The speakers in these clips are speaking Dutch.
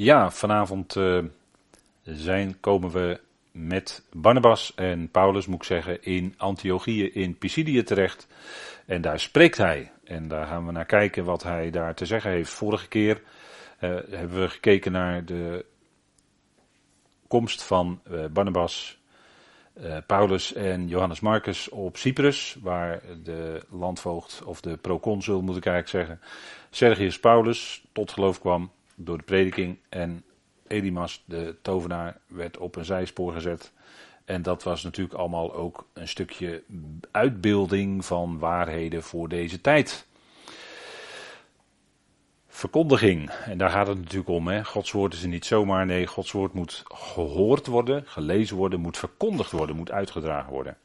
Ja, vanavond uh, zijn, komen we met Barnabas en Paulus, moet ik zeggen, in Antiochië in Pisidië terecht. En daar spreekt hij. En daar gaan we naar kijken wat hij daar te zeggen heeft. Vorige keer uh, hebben we gekeken naar de komst van uh, Barnabas, Paulus en Johannes Marcus op Cyprus, waar de landvoogd, of de proconsul moet ik eigenlijk zeggen, Sergius Paulus tot geloof kwam door de prediking. En Elimas, de tovenaar, werd op een zijspoor gezet. En dat was natuurlijk allemaal ook een stukje uitbeelding van waarheden voor deze tijd. Verkondiging, en daar gaat het natuurlijk om. Hè. Gods woord is er niet zomaar, nee, Gods woord moet gehoord worden, gelezen worden, moet verkondigd worden, moet uitgedragen worden.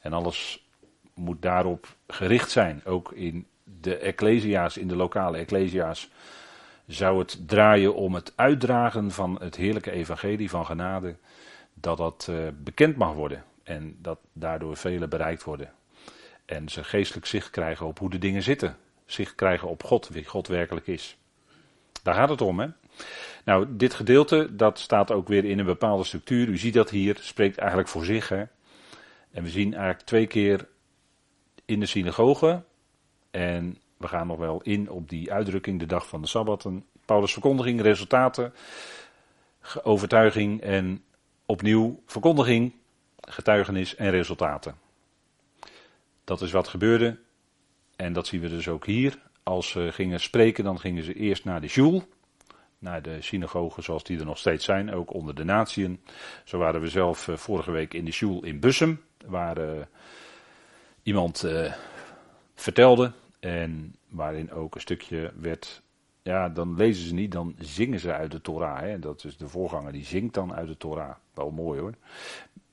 En alles moet daarop gericht zijn, ook in de ecclesia's, in de lokale ecclesia's zou het draaien om het uitdragen van het heerlijke evangelie van genade, dat dat uh, bekend mag worden en dat daardoor velen bereikt worden. En ze geestelijk zicht krijgen op hoe de dingen zitten, zicht krijgen op God, wie God werkelijk is. Daar gaat het om, hè? Nou, dit gedeelte, dat staat ook weer in een bepaalde structuur. U ziet dat hier, spreekt eigenlijk voor zich, hè? En we zien eigenlijk twee keer in de synagoge en we gaan nog wel in op die uitdrukking, de dag van de Sabbatten. Paulus' verkondiging, resultaten, overtuiging en opnieuw verkondiging, getuigenis en resultaten. Dat is wat gebeurde. En dat zien we dus ook hier. Als ze gingen spreken, dan gingen ze eerst naar de Joel. Naar de synagogen zoals die er nog steeds zijn, ook onder de natieën. Zo waren we zelf eh, vorige week in de Joel in Bussum. Waar uh, iemand uh, vertelde en waarin ook een stukje werd. Ja, dan lezen ze niet, dan zingen ze uit de Torah. Hè. Dat is de voorganger, die zingt dan uit de Torah. Wel mooi hoor.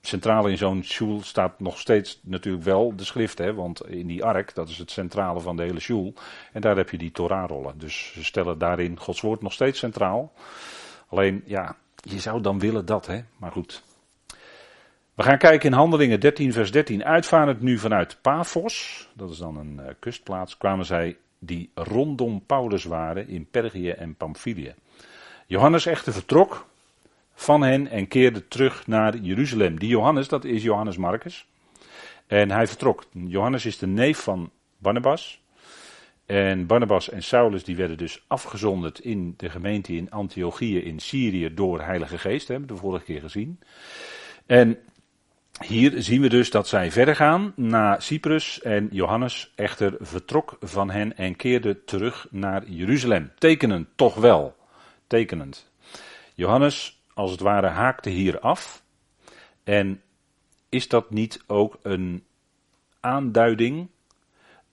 Centraal in zo'n shul staat nog steeds natuurlijk wel de schrift. Hè, want in die ark, dat is het centrale van de hele shul. En daar heb je die Torah-rollen. Dus ze stellen daarin Gods woord nog steeds centraal. Alleen, ja, je zou dan willen dat, hè. Maar goed, we gaan kijken in Handelingen 13, vers 13. Uitvarend nu vanuit Paphos, dat is dan een uh, kustplaats, kwamen zij die rondom Paulus waren in Pergië en Pamphylië. Johannes echter vertrok van hen en keerde terug naar Jeruzalem. Die Johannes, dat is Johannes Marcus. En hij vertrok. Johannes is de neef van Barnabas. En Barnabas en Saulus die werden dus afgezonderd in de gemeente in Antiochië in Syrië door Heilige Geest. hebben we de vorige keer gezien. En hier zien we dus dat zij verder gaan naar Cyprus en Johannes echter vertrok van hen en keerde terug naar Jeruzalem. Tekenend, toch wel. Tekenend. Johannes, als het ware, haakte hier af. En is dat niet ook een aanduiding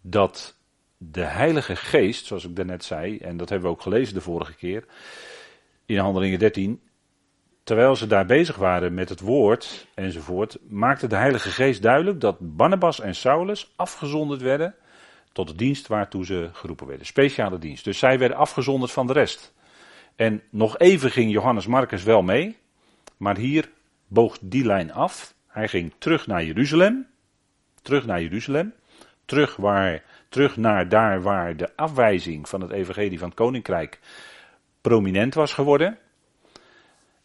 dat de Heilige Geest, zoals ik daarnet zei, en dat hebben we ook gelezen de vorige keer, in Handelingen 13, terwijl ze daar bezig waren met het woord enzovoort, maakte de Heilige Geest duidelijk dat Barnabas en Saulus afgezonderd werden tot de dienst waartoe ze geroepen werden. Speciale dienst. Dus zij werden afgezonderd van de rest. En nog even ging Johannes Marcus wel mee, maar hier boog die lijn af. Hij ging terug naar Jeruzalem. Terug naar Jeruzalem. Terug, waar, terug naar daar waar de afwijzing van het evangelie van het koninkrijk prominent was geworden.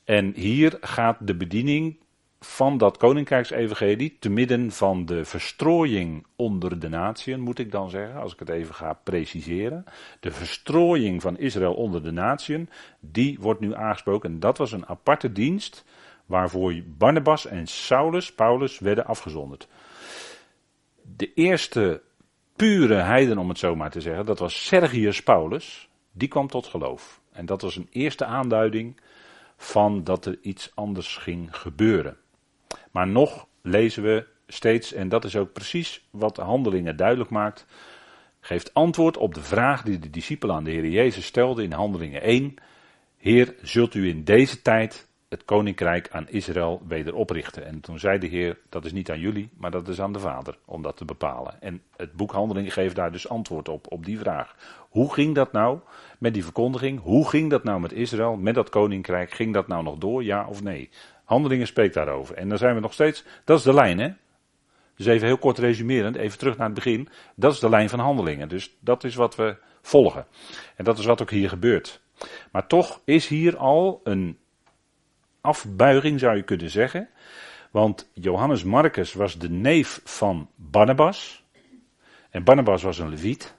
En hier gaat de bediening van dat koninkrijksevangelie, te midden van de verstrooiing onder de natieën, moet ik dan zeggen, als ik het even ga preciseren. De verstrooiing van Israël onder de natieën, die wordt nu aangesproken. En dat was een aparte dienst waarvoor Barnabas en Saulus, Paulus, werden afgezonderd. De eerste pure heiden, om het zo maar te zeggen, dat was Sergius Paulus, die kwam tot geloof. En dat was een eerste aanduiding van dat er iets anders ging gebeuren. Maar nog lezen we steeds, en dat is ook precies wat de handelingen duidelijk maakt, geeft antwoord op de vraag die de discipelen aan de Heer Jezus stelden in handelingen 1. Heer, zult u in deze tijd het koninkrijk aan Israël weder oprichten. En toen zei de Heer, dat is niet aan jullie, maar dat is aan de Vader om dat te bepalen. En het boek Handelingen geeft daar dus antwoord op, op die vraag. Hoe ging dat nou met die verkondiging? Hoe ging dat nou met Israël, met dat koninkrijk? Ging dat nou nog door, ja of nee? Handelingen spreekt daarover. En dan zijn we nog steeds, dat is de lijn hè. Dus even heel kort resumerend, even terug naar het begin. Dat is de lijn van handelingen. Dus dat is wat we volgen. En dat is wat ook hier gebeurt. Maar toch is hier al een afbuiging, zou je kunnen zeggen. Want Johannes Marcus was de neef van Barnabas. En Barnabas was een leviet.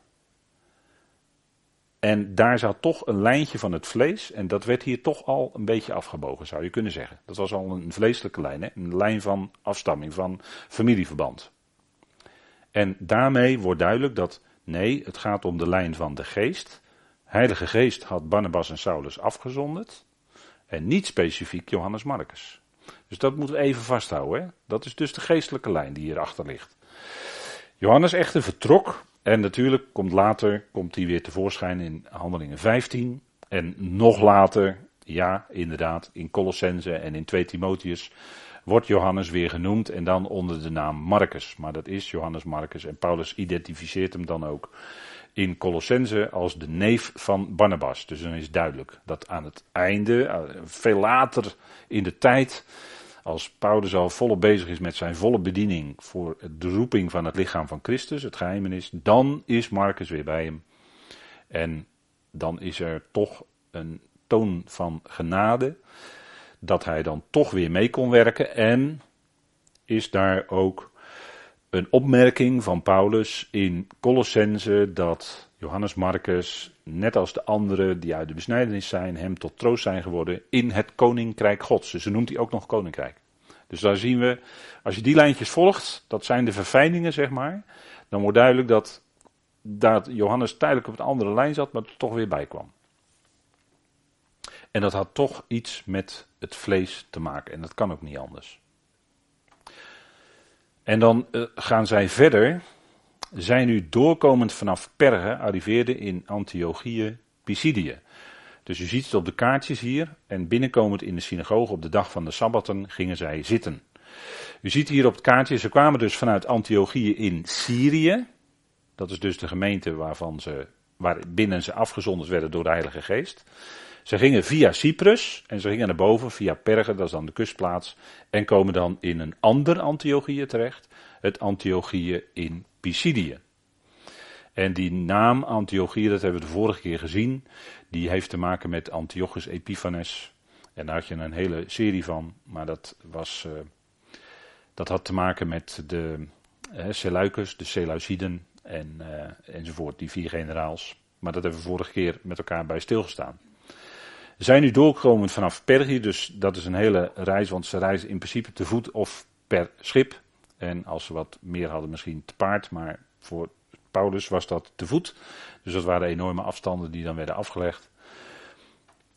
En daar zat toch een lijntje van het vlees. En dat werd hier toch al een beetje afgebogen, zou je kunnen zeggen. Dat was al een vleeselijke lijn. Hè? Een lijn van afstamming, van familieverband. En daarmee wordt duidelijk dat nee, het gaat om de lijn van de geest. Heilige Geest had Barnabas en Saulus afgezonderd. En niet specifiek Johannes Marcus. Dus dat moeten we even vasthouden. Hè? Dat is dus de geestelijke lijn die hierachter ligt. Johannes echter vertrok. En natuurlijk komt later komt hij weer tevoorschijn in Handelingen 15. En nog later, ja, inderdaad, in Colossense en in 2 Timotheus wordt Johannes weer genoemd en dan onder de naam Marcus. Maar dat is Johannes Marcus en Paulus identificeert hem dan ook in Colossense als de neef van Barnabas. Dus dan is duidelijk dat aan het einde, eh, veel later in de tijd, als Paulus al volop bezig is met zijn volle bediening voor de roeping van het lichaam van Christus, het geheimenis, dan is Marcus weer bij hem. En dan is er toch een toon van genade, dat hij dan toch weer mee kon werken en is daar ook een opmerking van Paulus in Colossense dat Johannes Marcus, net als de anderen die uit de besnijdenis zijn, hem tot troost zijn geworden in het koninkrijk Gods. Dus ze noemt hij ook nog koninkrijk. Dus daar zien we, als je die lijntjes volgt, dat zijn de verfijningen, zeg maar, dan wordt duidelijk dat, dat Johannes tijdelijk op een andere lijn zat, maar er toch weer bij kwam. En dat had toch iets met het vlees te maken en dat kan ook niet anders. En dan uh, gaan zij verder. Zij nu doorkomend vanaf Perge arriveerden in Antiochië, Pisidië. Dus u ziet het op de kaartjes hier. En binnenkomend in de synagoge op de dag van de Sabbatten gingen zij zitten. U ziet hier op het kaartje, ze kwamen dus vanuit Antiochië in Syrië. Dat is dus de gemeente waarvan ze, waar binnen ze afgezonderd werden door de Heilige Geest. Ze gingen via Cyprus en ze gingen naar boven via Perge, dat is dan de kustplaats, en komen dan in een ander Antiochië terecht, het Antiochië in Pisidië. En die naam Antiochië, dat hebben we de vorige keer gezien, die heeft te maken met Antiochus Epiphanes. En daar had je een hele serie van, maar dat, was, uh, dat had te maken met de uh, Seleucus, de Seleuciden en, uh, enzovoort, die vier generaals. Maar dat hebben we vorige keer met elkaar bij stilgestaan zijn nu doorgekomen vanaf Pergië, dus dat is een hele reis, want ze reizen in principe te voet of per schip. En als ze wat meer hadden, misschien te paard, maar voor Paulus was dat te voet. Dus dat waren enorme afstanden die dan werden afgelegd.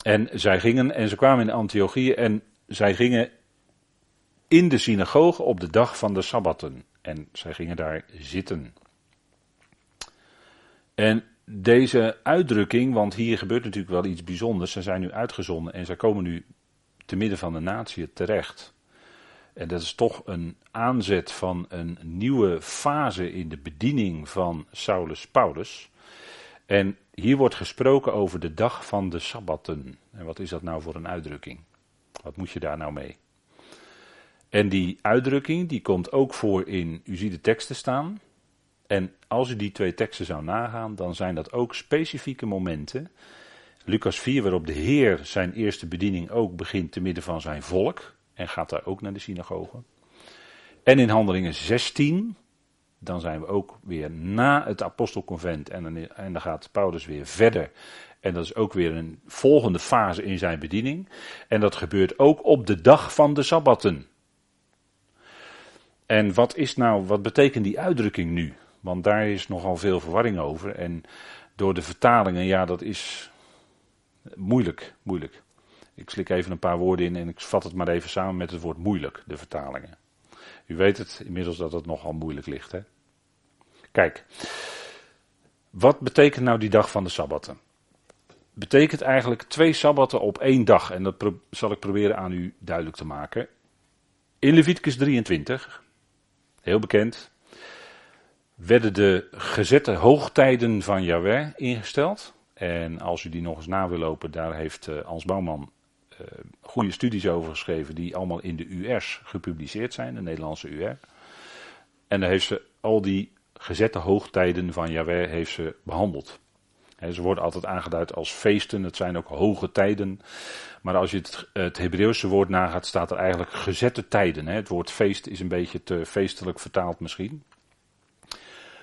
En zij gingen, en ze kwamen in Antiochië en zij gingen in de synagoge op de dag van de Sabbatten. En zij gingen daar zitten. En deze uitdrukking, want hier gebeurt natuurlijk wel iets bijzonders. Ze zijn nu uitgezonden en zij komen nu te midden van de natie terecht. En dat is toch een aanzet van een nieuwe fase in de bediening van Saulus Paulus. En hier wordt gesproken over de dag van de Sabbatten. En wat is dat nou voor een uitdrukking? Wat moet je daar nou mee? En die uitdrukking die komt ook voor in, u ziet de teksten staan, en als u die twee teksten zou nagaan, dan zijn dat ook specifieke momenten. Lucas 4, waarop de Heer zijn eerste bediening ook begint te midden van zijn volk. En gaat daar ook naar de synagoge. En in Handelingen 16, dan zijn we ook weer na het apostelconvent. En dan, en dan gaat Paulus weer verder. En dat is ook weer een volgende fase in zijn bediening. En dat gebeurt ook op de dag van de Sabbatten. En wat is nou, wat betekent die uitdrukking nu? Want daar is nogal veel verwarring over. En door de vertalingen, ja, dat is moeilijk, moeilijk. Ik slik even een paar woorden in en ik vat het maar even samen met het woord moeilijk, de vertalingen. U weet het inmiddels dat het nogal moeilijk ligt. Hè? Kijk, wat betekent nou die dag van de Sabbatten? Betekent eigenlijk twee Sabbatten op één dag. En dat zal ik proberen aan u duidelijk te maken. In Leviticus 23, heel bekend, werden de gezette hoogtijden van Yahweh ingesteld. En als u die nog eens na wil lopen, daar heeft uh, Hans Bouwman goede studies over geschreven, die allemaal in de UR's gepubliceerd zijn, de Nederlandse UR. En daar heeft ze al die gezette hoogtijden van Yahweh heeft ze behandeld. ze worden altijd aangeduid als feesten, het zijn ook hoge tijden. Maar als je het, het Hebreeuwse woord nagaat, staat er eigenlijk gezette tijden. Het woord feest is een beetje te feestelijk vertaald misschien.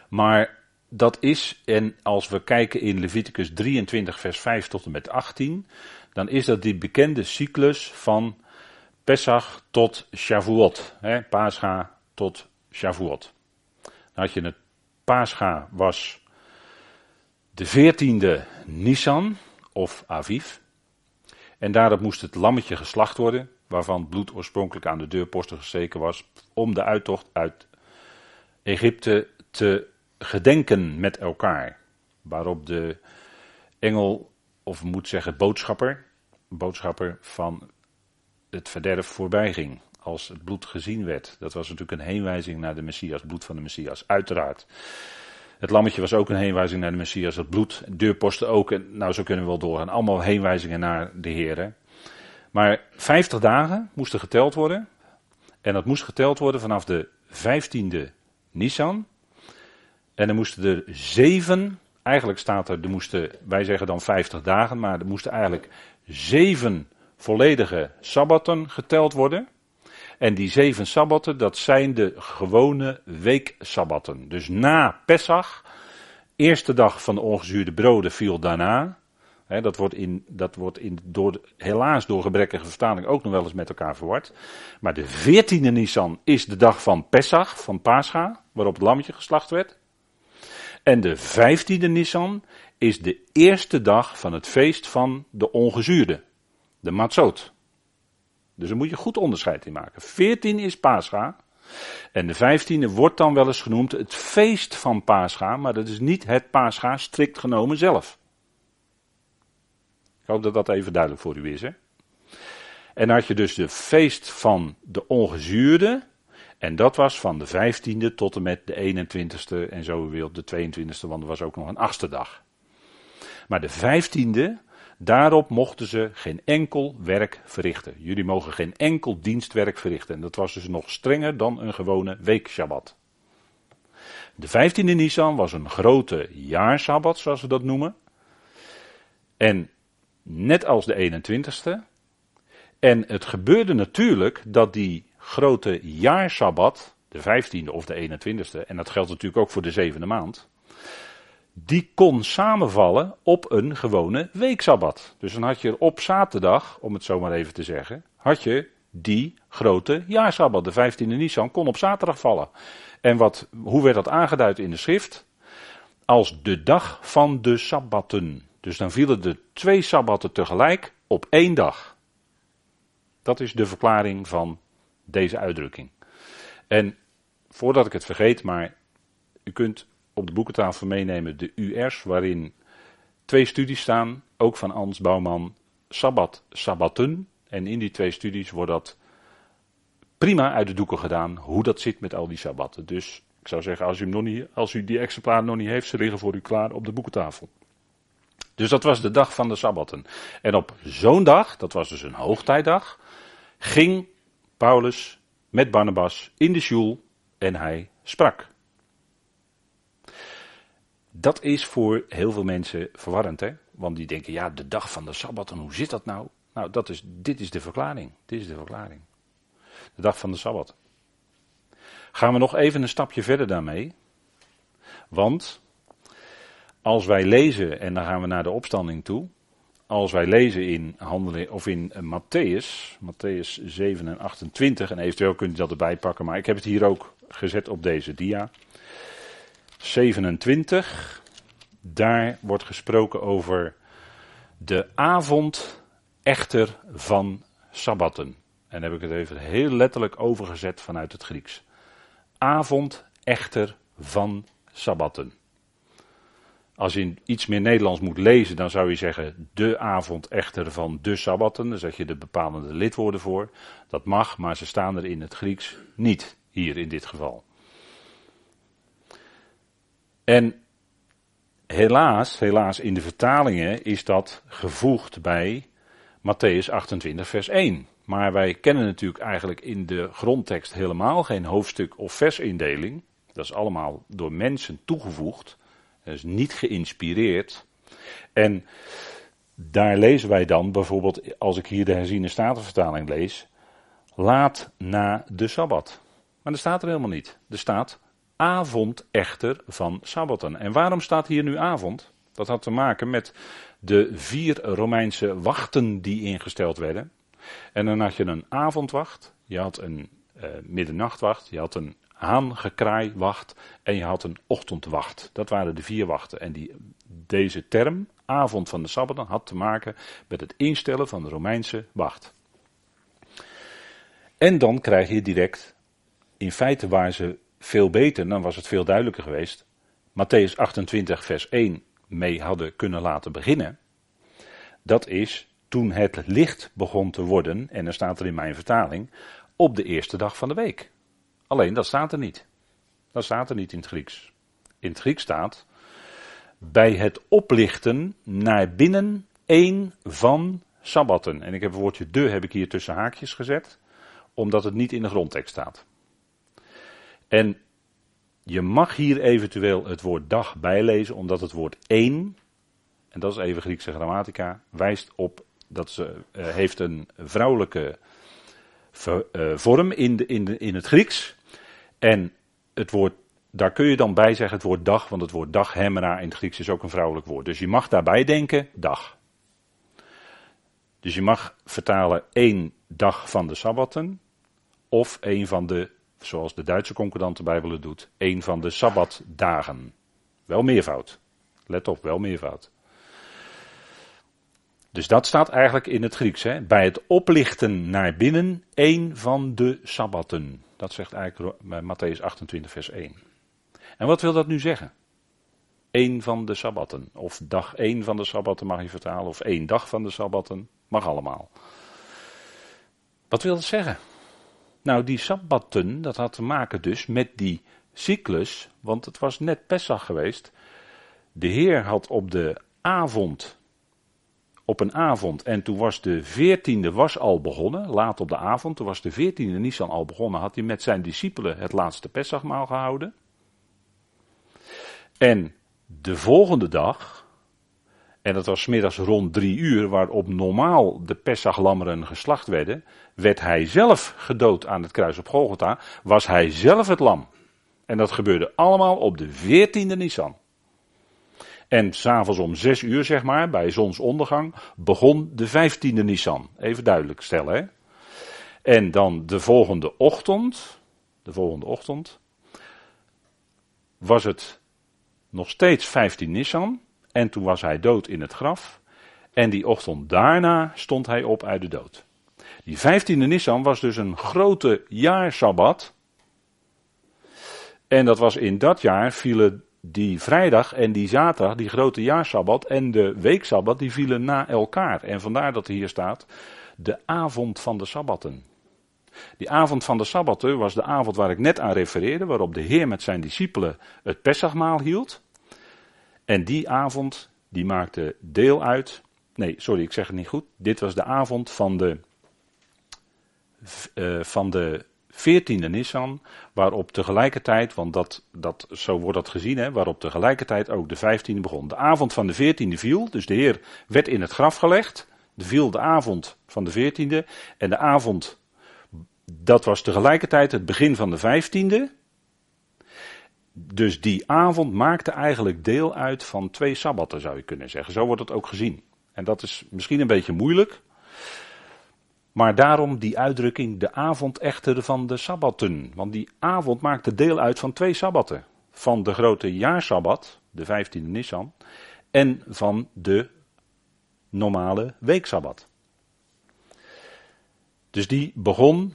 Maar dat is, en als we kijken in Leviticus 23, vers 5 tot en met 18, dan is dat die bekende cyclus van Pesach tot Shavuot. Hè, Pascha tot Shavuot. Dan had je het Pascha was de veertiende Nisan of Aviv. En daarop moest het lammetje geslacht worden, waarvan bloed oorspronkelijk aan de deurposten gesteken was, om de uittocht uit Egypte te gedenken met elkaar. Waarop de engel, of moet zeggen boodschapper, boodschapper van het verderf voorbij ging. Als het bloed gezien werd. Dat was natuurlijk een heenwijzing naar de Messias, bloed van de Messias, uiteraard. Het lammetje was ook een heenwijzing naar de Messias, het bloed, deurposten ook. En nou, zo kunnen we wel doorgaan. Allemaal heenwijzingen naar de Heer. Maar 50 dagen moesten geteld worden. En dat moest geteld worden vanaf de 15e Nisan. En er moesten er zeven, eigenlijk staat er, er moesten, wij zeggen dan 50 dagen, maar er moesten eigenlijk zeven volledige sabbatten geteld worden. En die zeven sabbatten, dat zijn de gewone weeksabbatten. Dus na Pesach, eerste dag van de ongezuurde broden viel daarna. dat wordt, in, dat wordt in, door, helaas door gebrekkige vertaling ook nog wel eens met elkaar verward. Maar de veertiende Nisan is de dag van Pesach, van Pascha, waarop het lammetje geslacht werd. En de vijftiende Nisan is de eerste dag van het feest van de ongezuurde, de Matzot. Dus daar moet je goed onderscheid in maken. 14 is Pascha. En de 15e wordt dan wel eens genoemd het feest van Pascha, maar dat is niet het Pascha strikt genomen zelf. Ik hoop dat dat even duidelijk voor u is. Hè? En dan had je dus de feest van de ongezuurde. En dat was van de 15e tot en met de 21ste en zo wil de 22e, want er was ook nog een achtste dag. Maar de 15e, Daarop mochten ze geen enkel werk verrichten. Jullie mogen geen enkel dienstwerk verrichten. En dat was dus nog strenger dan een gewone weekshabbat. De 15e Nisan was een grote jaarsabbat, zoals we dat noemen. En net als de 21ste. En het gebeurde natuurlijk dat die grote jaarsabbat, de 15e of de 21ste, en dat geldt natuurlijk ook voor de zevende maand, die kon samenvallen op een gewone weeksabbat. Dus dan had je op zaterdag, om het zo maar even te zeggen, had je die grote jaarsabbat. De 15e Nisan kon op zaterdag vallen. En wat, hoe werd dat aangeduid in de schrift? Als de dag van de sabbatten. Dus dan vielen de twee sabbatten tegelijk op één dag. Dat is de verklaring van deze uitdrukking. En voordat ik het vergeet, maar u kunt op de boekentafel meenemen de UR's, waarin twee studies staan, ook van Ans Bouwman, Sabbat, Sabbatten. En in die twee studies wordt dat prima uit de doeken gedaan, hoe dat zit met al die Sabbatten. Dus ik zou zeggen, als u, nog niet, als u die exemplaar nog niet heeft, ze liggen voor u klaar op de boekentafel. Dus dat was de dag van de Sabbatten. En op zo'n dag, dat was dus een hoogtijdag, ging Paulus met Barnabas in de sjoel en hij sprak. Dat is voor heel veel mensen verwarrend, hè? Want die denken, ja, de dag van de Sabbat, en hoe zit dat nou? Nou, dat is, dit is de verklaring. Dit is de verklaring. De dag van de Sabbat. Gaan we nog even een stapje verder daarmee. Want als wij lezen, en dan gaan we naar de opstanding toe. Als wij lezen in, handelen, of in uh, Matthäus, Matthäus 7 en 28, en eventueel kunt u dat erbij pakken, maar ik heb het hier ook gezet op deze dia. 27. Daar wordt gesproken over de avond echter van Sabbatten. En heb ik het even heel letterlijk overgezet vanuit het Grieks. Avond echter van Sabbatten. Als je iets meer Nederlands moet lezen, dan zou je zeggen de avond echter van de Sabbatten. Dan zet je de bepalende lidwoorden voor. Dat mag, maar ze staan er in het Grieks niet, hier in dit geval. En helaas, helaas in de vertalingen is dat gevoegd bij Matthäus 28, vers 1. Maar wij kennen natuurlijk eigenlijk in de grondtekst helemaal geen hoofdstuk of versindeling. Dat is allemaal door mensen toegevoegd. Is niet geïnspireerd. En daar lezen wij dan bijvoorbeeld, als ik hier de herziene statenvertaling lees, laat na de Sabbat. Maar dat staat er helemaal niet. Er staat avond echter van Sabbaten. En waarom staat hier nu avond? Dat had te maken met de vier Romeinse wachten die ingesteld werden. En dan had je een avondwacht, je had een uh, middernachtwacht, je had een haangekraaiwacht en je had een ochtendwacht. Dat waren de vier wachten. En die, deze term, avond van de Sabbat, had te maken met het instellen van de Romeinse wacht. En dan krijg je direct, in feite waren ze veel beter, dan was het veel duidelijker geweest. Matthäus 28, vers 1 mee hadden kunnen laten beginnen. Dat is toen het licht begon te worden, en dan staat er in mijn vertaling, op de eerste dag van de week. Alleen dat staat er niet. Dat staat er niet in het Grieks. In het Grieks staat bij het oplichten naar binnen één van sabbatten. En ik heb het woordje de heb ik hier tussen haakjes gezet, omdat het niet in de grondtekst staat. En je mag hier eventueel het woord dag bijlezen, omdat het woord één, en dat is even Griekse grammatica, wijst op dat ze uh, heeft een vrouwelijke uh, vorm in, de, in, de, in het Grieks. En het woord, daar kun je dan bij zeggen het woord dag, want het woord dag, hemera in het Grieks is ook een vrouwelijk woord. Dus je mag daarbij denken dag. Dus je mag vertalen één dag van de sabbatten of één van de, zoals de Duitse concordante Bijbel het doet, één van de sabbatdagen. Wel meervoud. Let op, wel meervoud. Dus dat staat eigenlijk in het Grieks. Hè? Bij het oplichten naar binnen één van de sabbatten. Dat zegt eigenlijk Matthäus 28, vers 1. En wat wil dat nu zeggen? Eén van de sabbatten. Of dag één van de sabbatten mag je vertalen. Of één dag van de sabbatten. Mag allemaal. Wat wil dat zeggen? Nou, die sabbatten, dat had te maken dus met die cyclus. Want het was net Pesach geweest. De Heer had op de avond op een avond. En toen was de veertiende was al begonnen, laat op de avond. Toen was de veertiende Nisan al begonnen. Had hij met zijn discipelen het laatste Pessachmaal gehouden. En de volgende dag, en dat was middags rond drie uur, waarop normaal de Pessachlammeren geslacht werden, werd hij zelf gedood aan het kruis op Golgotha, was hij zelf het lam. En dat gebeurde allemaal op de veertiende Nisan. En s'avonds om zes uur, zeg maar, bij zonsondergang, begon de vijftiende Nissan. Even duidelijk stellen, hè. En dan de volgende ochtend, de volgende ochtend, was het nog steeds 15 Nissan. En toen was hij dood in het graf. En die ochtend daarna stond hij op uit de dood. Die 15e Nissan was dus een grote jaarsabbat. En dat was in dat jaar vielen die vrijdag en die zaterdag, die grote jaarsabbat en de weeksabbat, die vielen na elkaar. En vandaar dat er hier staat, de avond van de sabbatten. Die avond van de sabbatten was de avond waar ik net aan refereerde, waarop de Heer met zijn discipelen het Pessachmaal hield. En die avond, die maakte deel uit, nee, sorry, ik zeg het niet goed. Dit was de avond van de, uh, van de 14e Nissan, waarop tegelijkertijd, want dat, dat, zo wordt dat gezien, hè, waarop tegelijkertijd ook de 15e begon. De avond van de 14e viel, dus de Heer werd in het graf gelegd. De viel de avond van de 14e. En de avond, dat was tegelijkertijd het begin van de 15e. Dus die avond maakte eigenlijk deel uit van twee sabbatten, zou je kunnen zeggen. Zo wordt het ook gezien. En dat is misschien een beetje moeilijk, maar daarom die uitdrukking de avond echter van de sabbatten. Want die avond maakte deel uit van twee sabbatten. Van de grote jaarsabbat, de 15e Nissan, en van de normale weeksabbat. Dus die begon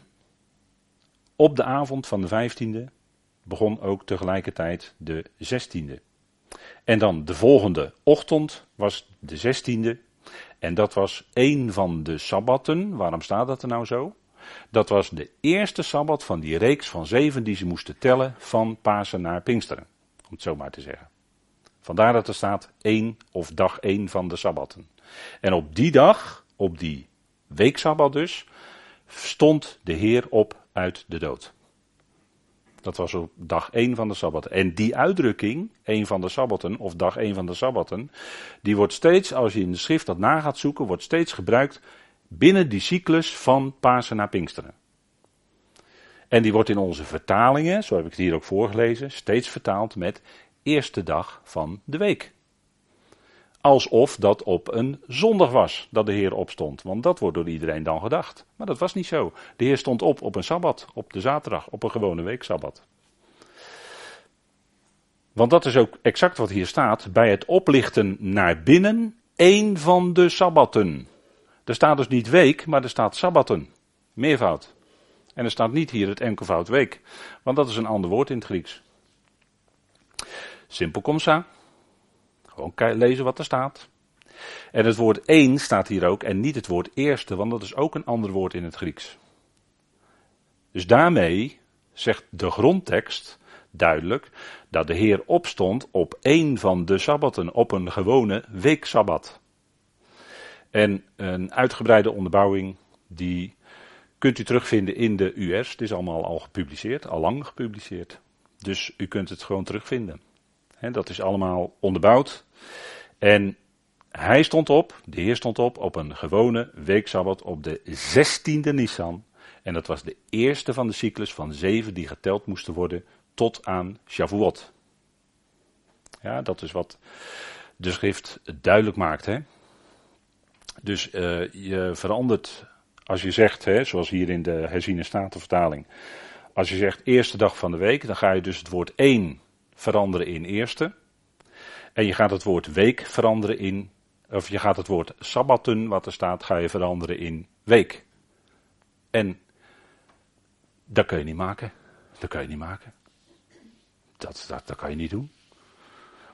op de avond van de 15e, begon ook tegelijkertijd de 16e. En dan de volgende ochtend was de 16e, en dat was één van de sabbatten. Waarom staat dat er nou zo? Dat was de eerste sabbat van die reeks van zeven die ze moesten tellen van Pasen naar Pinksteren. Om het zo maar te zeggen. Vandaar dat er staat één of dag één van de sabbatten. En op die dag, op die weeksabbat dus, stond de Heer op uit de dood. Dat was op dag 1 van de Sabbat. En die uitdrukking, 1 van de Sabbaten, of dag 1 van de Sabbaten, die wordt steeds, als je in de schrift dat na gaat zoeken, wordt steeds gebruikt binnen die cyclus van Pasen naar Pinksteren. En die wordt in onze vertalingen, zo heb ik het hier ook voorgelezen, steeds vertaald met eerste dag van de week. Alsof dat op een zondag was dat de Heer opstond. Want dat wordt door iedereen dan gedacht. Maar dat was niet zo. De Heer stond op op een sabbat, op de zaterdag, op een gewone weeksabbat. Want dat is ook exact wat hier staat. Bij het oplichten naar binnen, één van de sabbatten. Er staat dus niet week, maar er staat sabbatten. Meervoud. En er staat niet hier het enkelvoud week. Want dat is een ander woord in het Grieks. Simpel. Gewoon lezen wat er staat. En het woord één staat hier ook en niet het woord eerste, want dat is ook een ander woord in het Grieks. Dus daarmee zegt de grondtekst duidelijk dat de Heer opstond op één van de sabbatten, op een gewone weeksabbat. En een uitgebreide onderbouwing, die kunt u terugvinden in de US. Het is allemaal al gepubliceerd, al lang gepubliceerd. Dus u kunt het gewoon terugvinden dat is allemaal onderbouwd. En hij stond op, de Heer stond op, op een gewone weeksabbat op de 16e Nisan. En dat was de eerste van de cyclus van zeven die geteld moesten worden tot aan Shavuot. Ja, dat is wat de schrift duidelijk maakt. Hè? Dus uh, je verandert, als je zegt, hè, zoals hier in de herziene statenvertaling, als je zegt eerste dag van de week, dan ga je dus het woord 1 veranderen in eerste. En je gaat het woord week veranderen in, of je gaat het woord sabbatten, wat er staat, ga je veranderen in week. En dat kun je niet maken. Dat kan je niet maken. Dat, dat, dat kan je niet doen.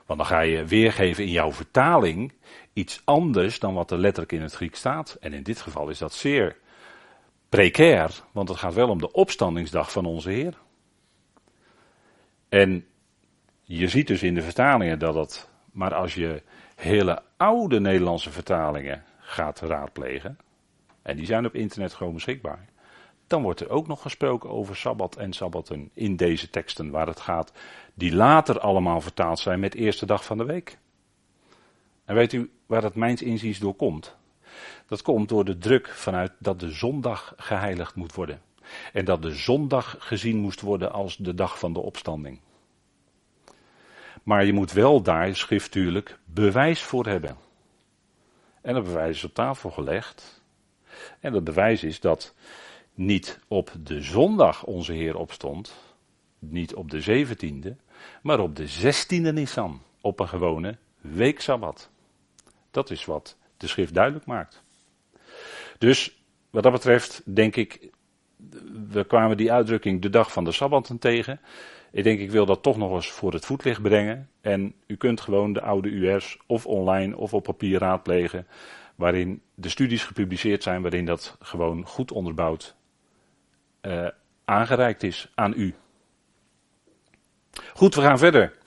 Want dan ga je weergeven in jouw vertaling iets anders dan wat er letterlijk in het Griek staat. En in dit geval is dat zeer precair, want het gaat wel om de opstandingsdag van onze Heer. En je ziet dus in de vertalingen dat het, maar als je hele oude Nederlandse vertalingen gaat raadplegen, en die zijn op internet gewoon beschikbaar, dan wordt er ook nog gesproken over Sabbat en Sabbaten in deze teksten waar het gaat, die later allemaal vertaald zijn met eerste dag van de week. En weet u waar dat mijns inziens door komt? Dat komt door de druk vanuit dat de zondag geheiligd moet worden. En dat de zondag gezien moest worden als de dag van de opstanding. Maar je moet wel daar schriftuurlijk bewijs voor hebben. En dat bewijs is op tafel gelegd. En dat bewijs is dat niet op de zondag onze Heer opstond, niet op de 17e, maar op de 16e Nisan, op een gewone weeksabbat. Dat is wat de schrift duidelijk maakt. Dus wat dat betreft denk ik, we kwamen die uitdrukking de dag van de Sabbaten tegen. Ik denk, ik wil dat toch nog eens voor het voetlicht brengen. En u kunt gewoon de oude UR's of online of op papier raadplegen. Waarin de studies gepubliceerd zijn, waarin dat gewoon goed onderbouwd uh, aangereikt is aan u. Goed, we gaan verder.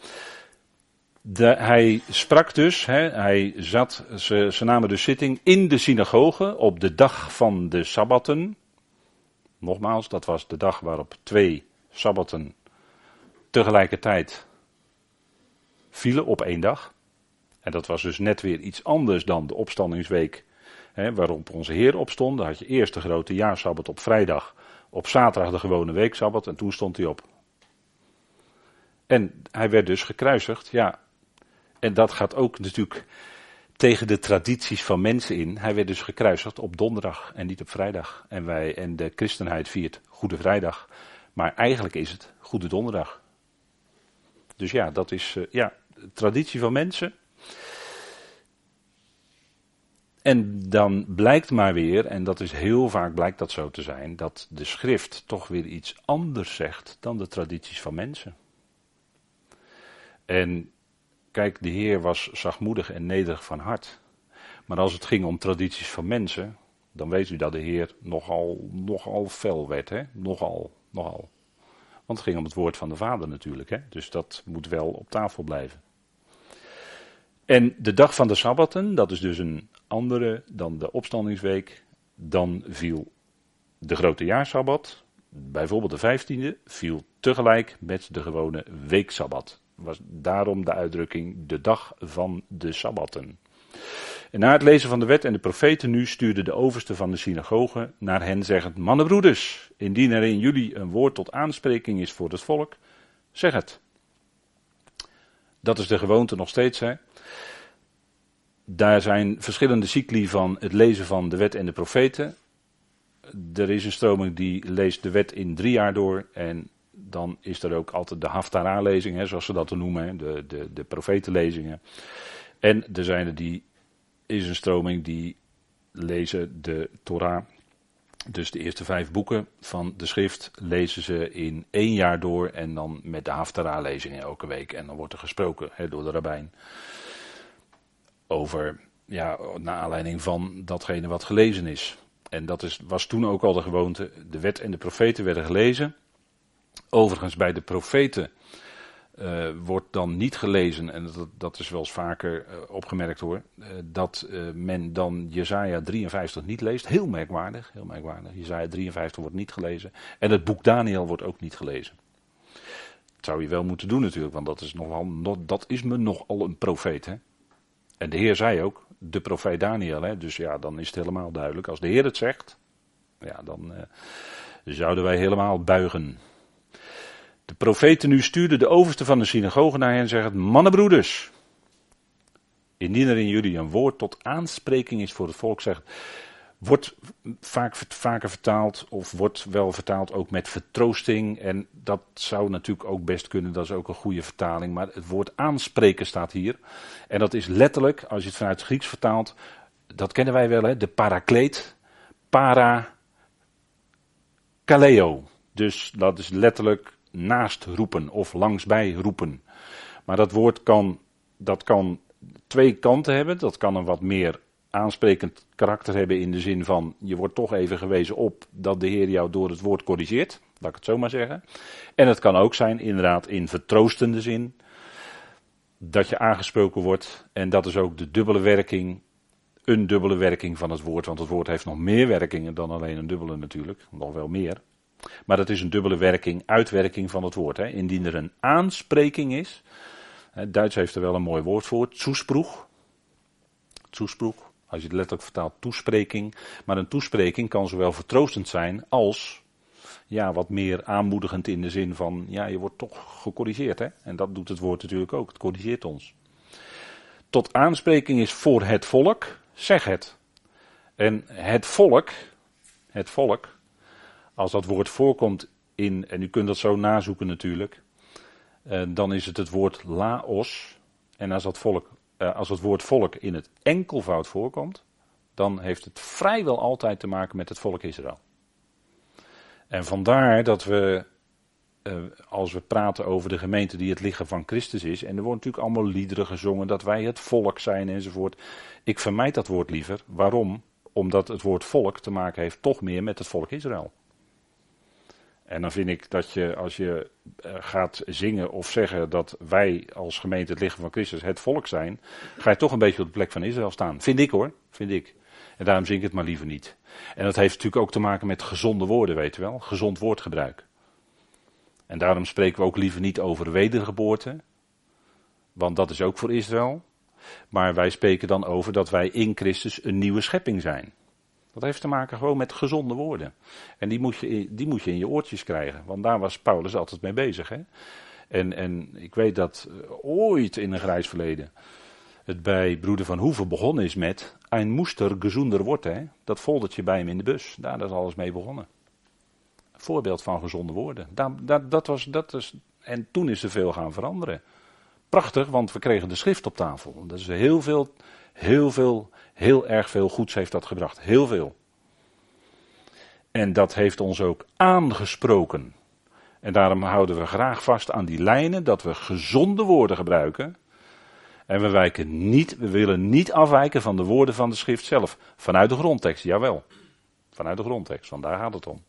De, hij sprak dus, hè, hij zat, ze, ze namen dus zitting in de synagoge op de dag van de Sabbaten. Nogmaals, dat was de dag waarop twee Sabbaten tegelijkertijd vielen op één dag. En dat was dus net weer iets anders dan de opstandingsweek hè, waarop onze Heer opstond. Dan had je eerst de grote jaarsabbat op vrijdag, op zaterdag de gewone weeksabbat en toen stond hij op. En hij werd dus gekruisigd, ja. En dat gaat ook natuurlijk tegen de tradities van mensen in. Hij werd dus gekruisigd op donderdag en niet op vrijdag. En wij en de christenheid viert Goede Vrijdag. Maar eigenlijk is het Goede Donderdag. Dus ja, dat is uh, ja, traditie van mensen. En dan blijkt maar weer, en dat is heel vaak blijkt dat zo te zijn, dat de schrift toch weer iets anders zegt dan de tradities van mensen. En kijk, de Heer was zachtmoedig en nederig van hart. Maar als het ging om tradities van mensen, dan weet u dat de Heer nogal, nogal fel werd, hè? Nogal, nogal. Want het ging om het woord van de Vader natuurlijk. Hè? Dus dat moet wel op tafel blijven. En de dag van de Sabbaten, dat is dus een andere dan de opstandingsweek. Dan viel de grote jaarsabbat. bijvoorbeeld de vijftiende, viel tegelijk met de gewone weeksabbat. Was daarom de uitdrukking de dag van de sabbatten. En na het lezen van de wet en de profeten nu stuurde de overste van de synagoge naar hen zeggend, mannenbroeders, indien er in jullie een woord tot aanspreking is voor het volk, zeg het. Dat is de gewoonte nog steeds. Hè? Daar zijn verschillende cycli van het lezen van de wet en de profeten. Er is een stroming die leest de wet in drie jaar door. En dan is er ook altijd de Haftara-lezing, zoals ze dat noemen, de, de, de profetenlezingen. En er zijn er die, is een stroming die lezen de Torah. Dus de eerste vijf boeken van de schrift lezen ze in één jaar door en dan met de Haftara-lezingen elke week. En dan wordt er gesproken door de rabbijn over, ja, naar aanleiding van datgene wat gelezen is. En dat is, was toen ook al de gewoonte. De wet en de profeten werden gelezen. Overigens, bij de profeten uh, wordt dan niet gelezen, en dat, dat is wel eens vaker uh, opgemerkt hoor, uh, dat men dan Jezaja 53 niet leest. Heel merkwaardig, heel merkwaardig. Jezaja 53 wordt niet gelezen. En het boek Daniel wordt ook niet gelezen. Dat zou je wel moeten doen natuurlijk, want dat is, nogal, dat is me nogal een profeet. Hè? En de Heer zei ook, de profeet Daniel. Hè? Dus ja, dan is het helemaal duidelijk. Als de Heer het zegt, ja, dan zouden wij helemaal buigen. De profeten nu stuurden de overste van de synagoge naar hen en zeggen, mannenbroeders, indien er in jullie een woord tot aanspreking is voor het volk, zegt, wordt vaak, vaker vertaald, of wordt wel vertaald ook met vertroosting. En dat zou natuurlijk ook best kunnen, dat is ook een goede vertaling. Maar het woord aanspreken staat hier. En dat is letterlijk, als je het vanuit het Grieks vertaalt, dat kennen wij wel, hè, de parakleet, para kaleo. Dus dat is letterlijk naast roepen of langsbij roepen. Maar dat woord kan, dat kan twee kanten hebben. Dat kan een wat meer aansprekend karakter hebben in de zin van je wordt toch even gewezen op dat de Heer jou door het woord corrigeert. Laat ik het zo maar zeggen. En het kan ook zijn inderdaad in vertroostende zin dat je aangesproken wordt. En dat is ook de dubbele werking, een dubbele werking van het woord. Want het woord heeft nog meer werkingen dan alleen een dubbele natuurlijk. Nog wel meer. Maar dat is een dubbele werking, uitwerking van het woord. Hè. Indien er een aanspreking is. Het Duits heeft er wel een mooi woord voor. Toesproeg. Toesproeg. Als je het letterlijk vertaalt, toespreking. Maar een toespreking kan zowel vertroostend zijn als ja, wat meer aanmoedigend in de zin van, ja, je wordt toch gecorrigeerd. Hè? En dat doet het woord natuurlijk ook. Het corrigeert ons. Tot aanspreking is voor het volk, zeg het. En het volk, het volk, als dat woord voorkomt in, en u kunt dat zo nazoeken natuurlijk, eh, dan is het het woord laos. En als dat, volk, eh, als het woord volk in het enkelvoud voorkomt, dan heeft het vrijwel altijd te maken met het volk Israël. En vandaar dat we, eh, als we praten over de gemeente die het lichaam van Christus is, en er wordt natuurlijk allemaal liederen gezongen dat wij het volk zijn enzovoort. Ik vermijd dat woord liever. Waarom? Omdat het woord volk te maken heeft toch meer met het volk Israël. En dan vind ik dat je, als je eh, gaat zingen of zeggen dat wij als gemeente het lichaam van Christus het volk zijn, ga je toch een beetje op de plek van Israël staan. Vind ik hoor, vind ik. En daarom zing ik het maar liever niet. En dat heeft natuurlijk ook te maken met gezonde woorden, weet je wel. Gezond woordgebruik. En daarom spreken we ook liever niet over wedergeboorte. Want dat is ook voor Israël. Maar wij spreken dan over dat wij in Christus een nieuwe schepping zijn. Dat heeft te maken gewoon met gezonde woorden. En die moet je, die moet je in je oortjes krijgen. Want daar was Paulus altijd mee bezig. Hè? En, en ik weet dat eh, ooit in een grijs verleden het bij broeder van Hoeven begonnen is met een moester gezonder wordt. Hè? Dat foldertje bij hem in de bus. Daar is alles mee begonnen. Voorbeeld van gezonde woorden. Dat, dat was, dat is, en toen is er veel gaan veranderen. Prachtig, want we kregen de schrift op tafel. Dat is heel veel, heel veel Heel erg veel goeds heeft dat gebracht. Heel veel. En dat heeft ons ook aangesproken. En daarom houden we graag vast aan die lijnen dat we gezonde woorden gebruiken. En we, wijken niet, we willen niet afwijken van de woorden van de schrift zelf. Vanuit de grondtekst, jawel. Vanuit de grondtekst, want daar gaat het om.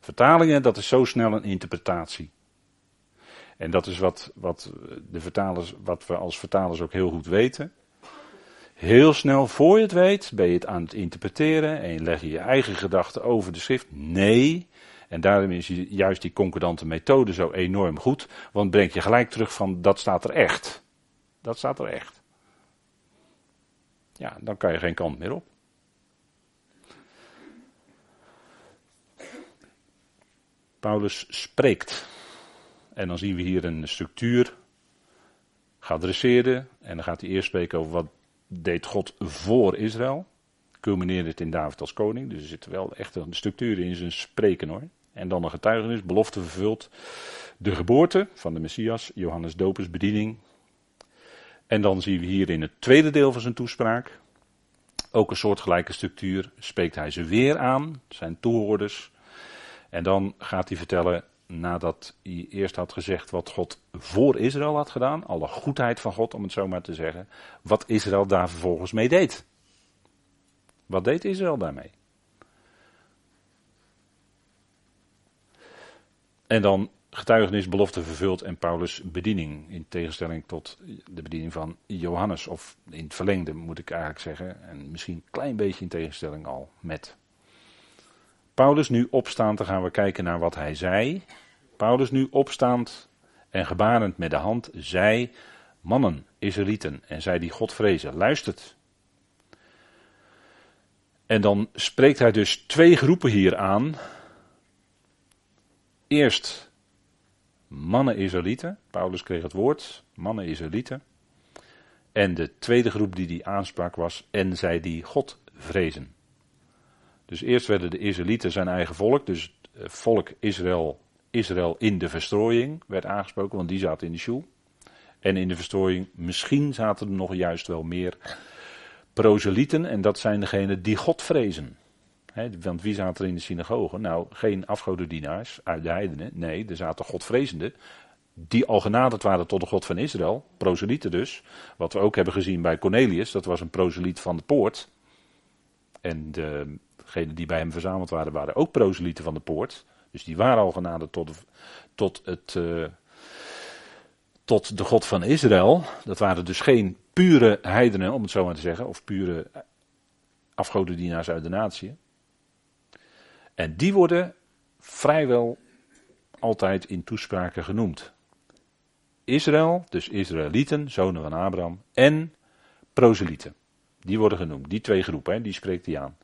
Vertalingen, dat is zo snel een interpretatie. En dat is wat, wat, de vertalers, wat we als vertalers ook heel goed weten. Heel snel, voor je het weet, ben je het aan het interpreteren en leg je je eigen gedachten over de schrift. Nee, En daarom is juist die concordante methode zo enorm goed, want brengt je gelijk terug van dat staat er echt. Dat staat er echt. Ja, dan kan je geen kant meer op. Paulus spreekt. En dan zien we hier een structuur geadresseerde. En dan gaat hij eerst spreken over wat deed God voor Israël. Culmineerde het in David als koning. Dus er zit wel echt een structuur in zijn spreken hoor. En dan een getuigenis, belofte vervuld. De geboorte van de Messias, Johannes Dopers bediening. En dan zien we hier in het tweede deel van zijn toespraak. Ook een soortgelijke structuur. Spreekt hij ze weer aan, zijn toehoorders. En dan gaat hij vertellen, nadat hij eerst had gezegd wat God voor Israël had gedaan, alle goedheid van God om het zo maar te zeggen, wat Israël daar vervolgens mee deed. Wat deed Israël daarmee? En dan getuigenis, belofte vervuld en Paulus' bediening. In tegenstelling tot de bediening van Johannes. Of in het verlengde moet ik eigenlijk zeggen. En misschien een klein beetje in tegenstelling al met Paulus nu opstaand, dan gaan we kijken naar wat hij zei. Paulus nu opstaand en gebarend met de hand zei, mannen, Israëlieten, en zij die God vrezen, luistert. En dan spreekt hij dus twee groepen hier aan. Eerst mannen Israëlieten, Paulus kreeg het woord, mannen Israëlieten. En de tweede groep die hij aansprak was, en zij die God vrezen. Dus eerst werden de Israëlieten zijn eigen volk, dus volk Israël, Israël in de verstrooiing werd aangesproken, want die zaten in de sjoel. En in de verstrooiing, misschien zaten er nog juist wel meer proselieten, en dat zijn degenen die God vrezen. want wie zaten er in de synagoge? Nou, geen afgodendienaars uit de heidenen. Nee, er zaten Godvrezenden. Die al genaderd waren tot de God van Israël. Proselieten dus. Wat we ook hebben gezien bij Cornelius. Dat was een proseliet van de poort. En de degenen die bij hem verzameld waren, waren ook proselieten van de poort. Dus die waren al genaderd tot, tot, het, uh, tot de God van Israël. Dat waren dus geen pure heidenen, om het zo maar te zeggen, of pure afgodendienaars uit de natie. En die worden vrijwel altijd in toespraken genoemd. Israël, dus Israëlieten, zonen van Abraham, en proselieten. Die worden genoemd, die twee groepen, die spreekt hij aan.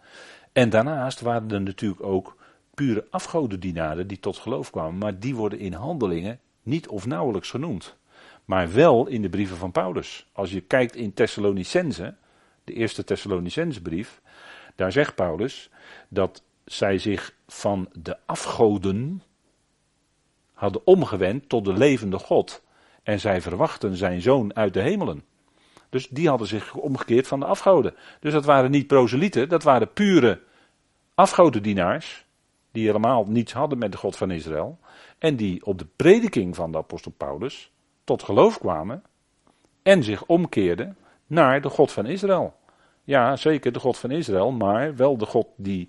En daarnaast waren er natuurlijk ook pure afgodendienaren die tot geloof kwamen, maar die worden in handelingen niet of nauwelijks genoemd. Maar wel in de brieven van Paulus. Als je kijkt in Thessalonicense, de eerste Thessalonicense brief, daar zegt Paulus dat zij zich van de afgoden hadden omgewend tot de levende God. En zij verwachten zijn zoon uit de hemelen. Dus die hadden zich omgekeerd van de afgoden. Dus dat waren niet proselieten, dat waren pure afgodendienaars. Die helemaal niets hadden met de God van Israël. En die op de prediking van de apostel Paulus tot geloof kwamen. En zich omkeerden naar de God van Israël. Ja, zeker de God van Israël, maar wel de God die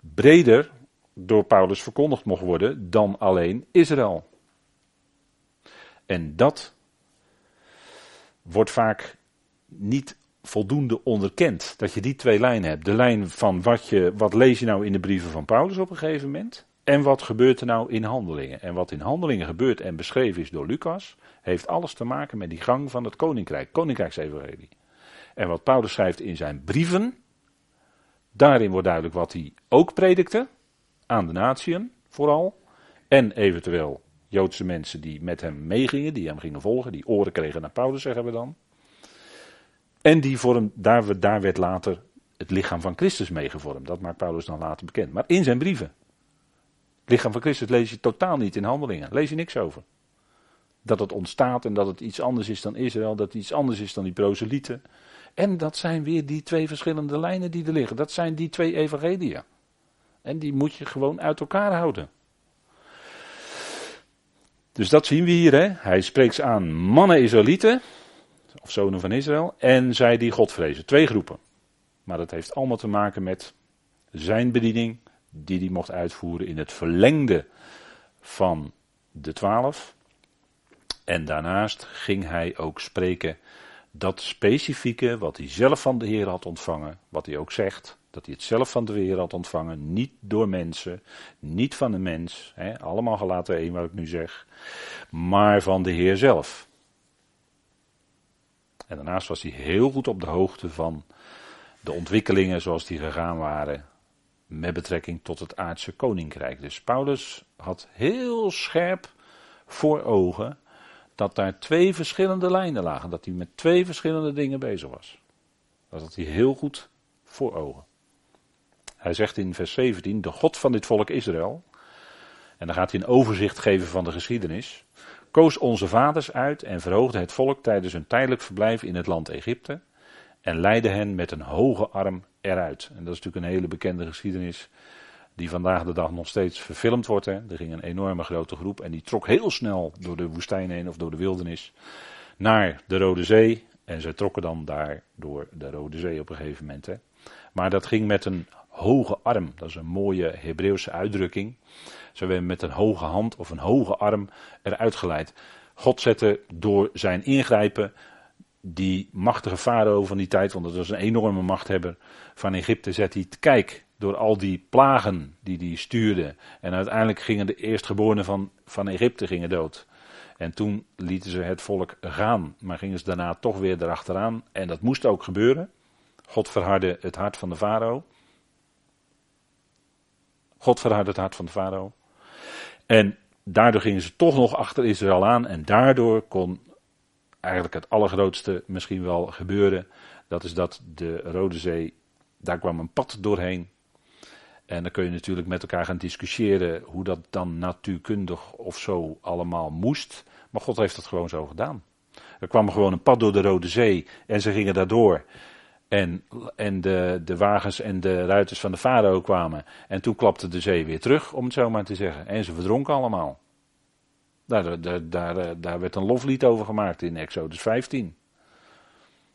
breder door Paulus verkondigd mocht worden dan alleen Israël. En dat wordt vaak niet voldoende onderkend. Dat je die twee lijnen hebt. De lijn van wat, je, wat lees je nou in de brieven van Paulus op een gegeven moment. En wat gebeurt er nou in handelingen? En wat in handelingen gebeurt en beschreven is door Lucas, heeft alles te maken met die gang van het koninkrijk, koninkrijksevangelie. En wat Paulus schrijft in zijn brieven, daarin wordt duidelijk wat hij ook predikte, aan de natieën vooral, en eventueel Joodse mensen die met hem meegingen, die hem gingen volgen, die oren kregen naar Paulus, zeggen we dan. En die vorm, daar, daar werd later het lichaam van Christus meegevormd. Dat maakt Paulus dan later bekend. Maar in zijn brieven. Het lichaam van Christus lees je totaal niet in handelingen. Lees je niks over. Dat het ontstaat en dat het iets anders is dan Israël. Dat het iets anders is dan die proselieten. En dat zijn weer die twee verschillende lijnen die er liggen. Dat zijn die twee evangelia. En die moet je gewoon uit elkaar houden. Dus dat zien we hier. Hè? Hij spreekt aan mannen Israëlieten of zonen van Israël, en zij die God vrezen. Twee groepen. Maar dat heeft allemaal te maken met zijn bediening, die hij mocht uitvoeren in het verlengde van de twaalf. En daarnaast ging hij ook spreken dat specifieke wat hij zelf van de Heer had ontvangen, wat hij ook zegt, dat hij het zelf van de Heer had ontvangen, niet door mensen, niet van een mens, hè, allemaal gelaten één wat ik nu zeg, maar van de Heer zelf. En daarnaast was hij heel goed op de hoogte van de ontwikkelingen zoals die gegaan waren met betrekking tot het aardse koninkrijk. Dus Paulus had heel scherp voor ogen dat daar twee verschillende lijnen lagen, dat hij met twee verschillende dingen bezig was. Dat had hij heel goed voor ogen. Hij zegt in vers 17, de God van dit volk Israël, en dan gaat hij een overzicht geven van de geschiedenis, koos onze vaders uit en verhoogde het volk tijdens hun tijdelijk verblijf in het land Egypte en leidde hen met een hoge arm eruit. En dat is natuurlijk een hele bekende geschiedenis die vandaag de dag nog steeds verfilmd wordt. Hè. Er ging een enorme grote groep en die trok heel snel door de woestijn heen of door de wildernis naar de Rode Zee. En zij trokken dan daar door de Rode Zee op een gegeven moment. Hè. Maar dat ging met een hoge arm. Dat is een mooie Hebreeuwse uitdrukking. Ze werden met een hoge hand of een hoge arm eruit geleid. God zette door zijn ingrijpen die machtige farao van die tijd, want dat was een enorme machthebber van Egypte, zet hij te kijk door al die plagen die hij stuurde. En uiteindelijk gingen de eerstgeborenen van, van Egypte gingen dood. En toen lieten ze het volk gaan, maar gingen ze daarna toch weer erachteraan. En dat moest ook gebeuren. God verhardde het hart van de farao. God verhardde het hart van de farao. En daardoor gingen ze toch nog achter Israël aan. En daardoor kon eigenlijk het allergrootste misschien wel gebeuren. Dat is dat de Rode Zee, daar kwam een pad doorheen. En dan kun je natuurlijk met elkaar gaan discussiëren hoe dat dan natuurkundig of zo allemaal moest. Maar God heeft het gewoon zo gedaan. Er kwam gewoon een pad door de Rode Zee en ze gingen daardoor. En, en de, de wagens en de ruiters van de farao kwamen. En toen klapte de zee weer terug, om het zo maar te zeggen. En ze verdronken allemaal. Daar, daar, daar, daar werd een loflied over gemaakt in Exodus 15.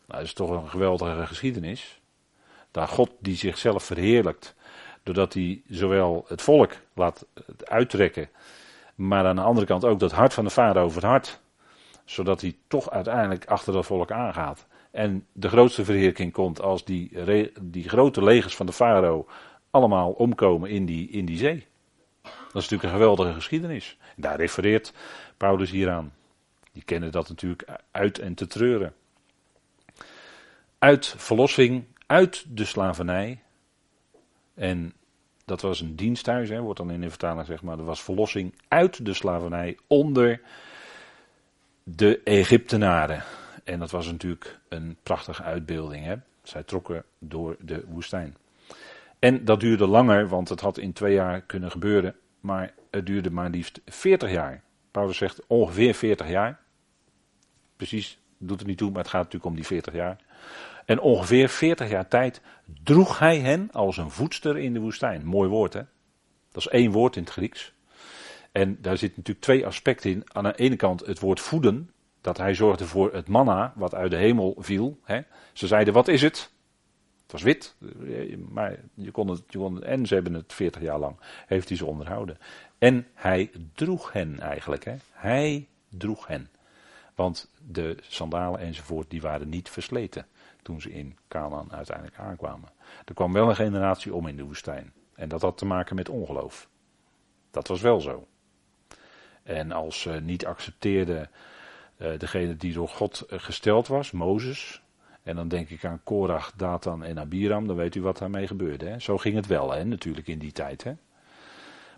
Nou, dat is toch een geweldige geschiedenis. Daar God die zichzelf verheerlijkt. Doordat hij zowel het volk laat uittrekken. Maar aan de andere kant ook dat hart van de het hart. Zodat hij toch uiteindelijk achter dat volk aangaat. En de grootste verheerlijking komt als die, die grote legers van de farao allemaal omkomen in die, in die zee. Dat is natuurlijk een geweldige geschiedenis. Daar refereert Paulus hier aan. Die kennen dat natuurlijk uit en te treuren. Uit verlossing, uit de slavernij. En dat was een diensthuis, hè, wordt dan in de vertaling zeg maar. Dat was verlossing uit de slavernij onder de Egyptenaren. En dat was natuurlijk een prachtige uitbeelding. Hè. Zij trokken door de woestijn. En dat duurde langer, want het had in twee jaar kunnen gebeuren. Maar het duurde maar liefst 40 jaar. Paulus zegt ongeveer 40 jaar. Precies, doet er niet toe, maar het gaat natuurlijk om die 40 jaar. En ongeveer 40 jaar tijd droeg hij hen als een voedster in de woestijn. Mooi woord, hè? Dat is één woord in het Grieks. En daar zitten natuurlijk twee aspecten in. Aan de ene kant het woord voeden. Dat hij zorgde voor het manna wat uit de hemel viel. Hè? Ze zeiden, wat is het? Het was wit, maar je kon het, en ze hebben het 40 jaar lang, heeft hij ze onderhouden. En hij droeg hen eigenlijk, hè? hij droeg hen. Want de sandalen enzovoort, die waren niet versleten toen ze in Canaan uiteindelijk aankwamen. Er kwam wel een generatie om in de woestijn. En dat had te maken met ongeloof. Dat was wel zo. En als ze niet accepteerde uh, degene die door God eh, gesteld was, Mozes, en dan denk ik aan Korach, Datan en Abiram. Dan weet u wat daarmee gebeurde. Hè? Zo ging het wel, hè? natuurlijk in die tijd. Hè?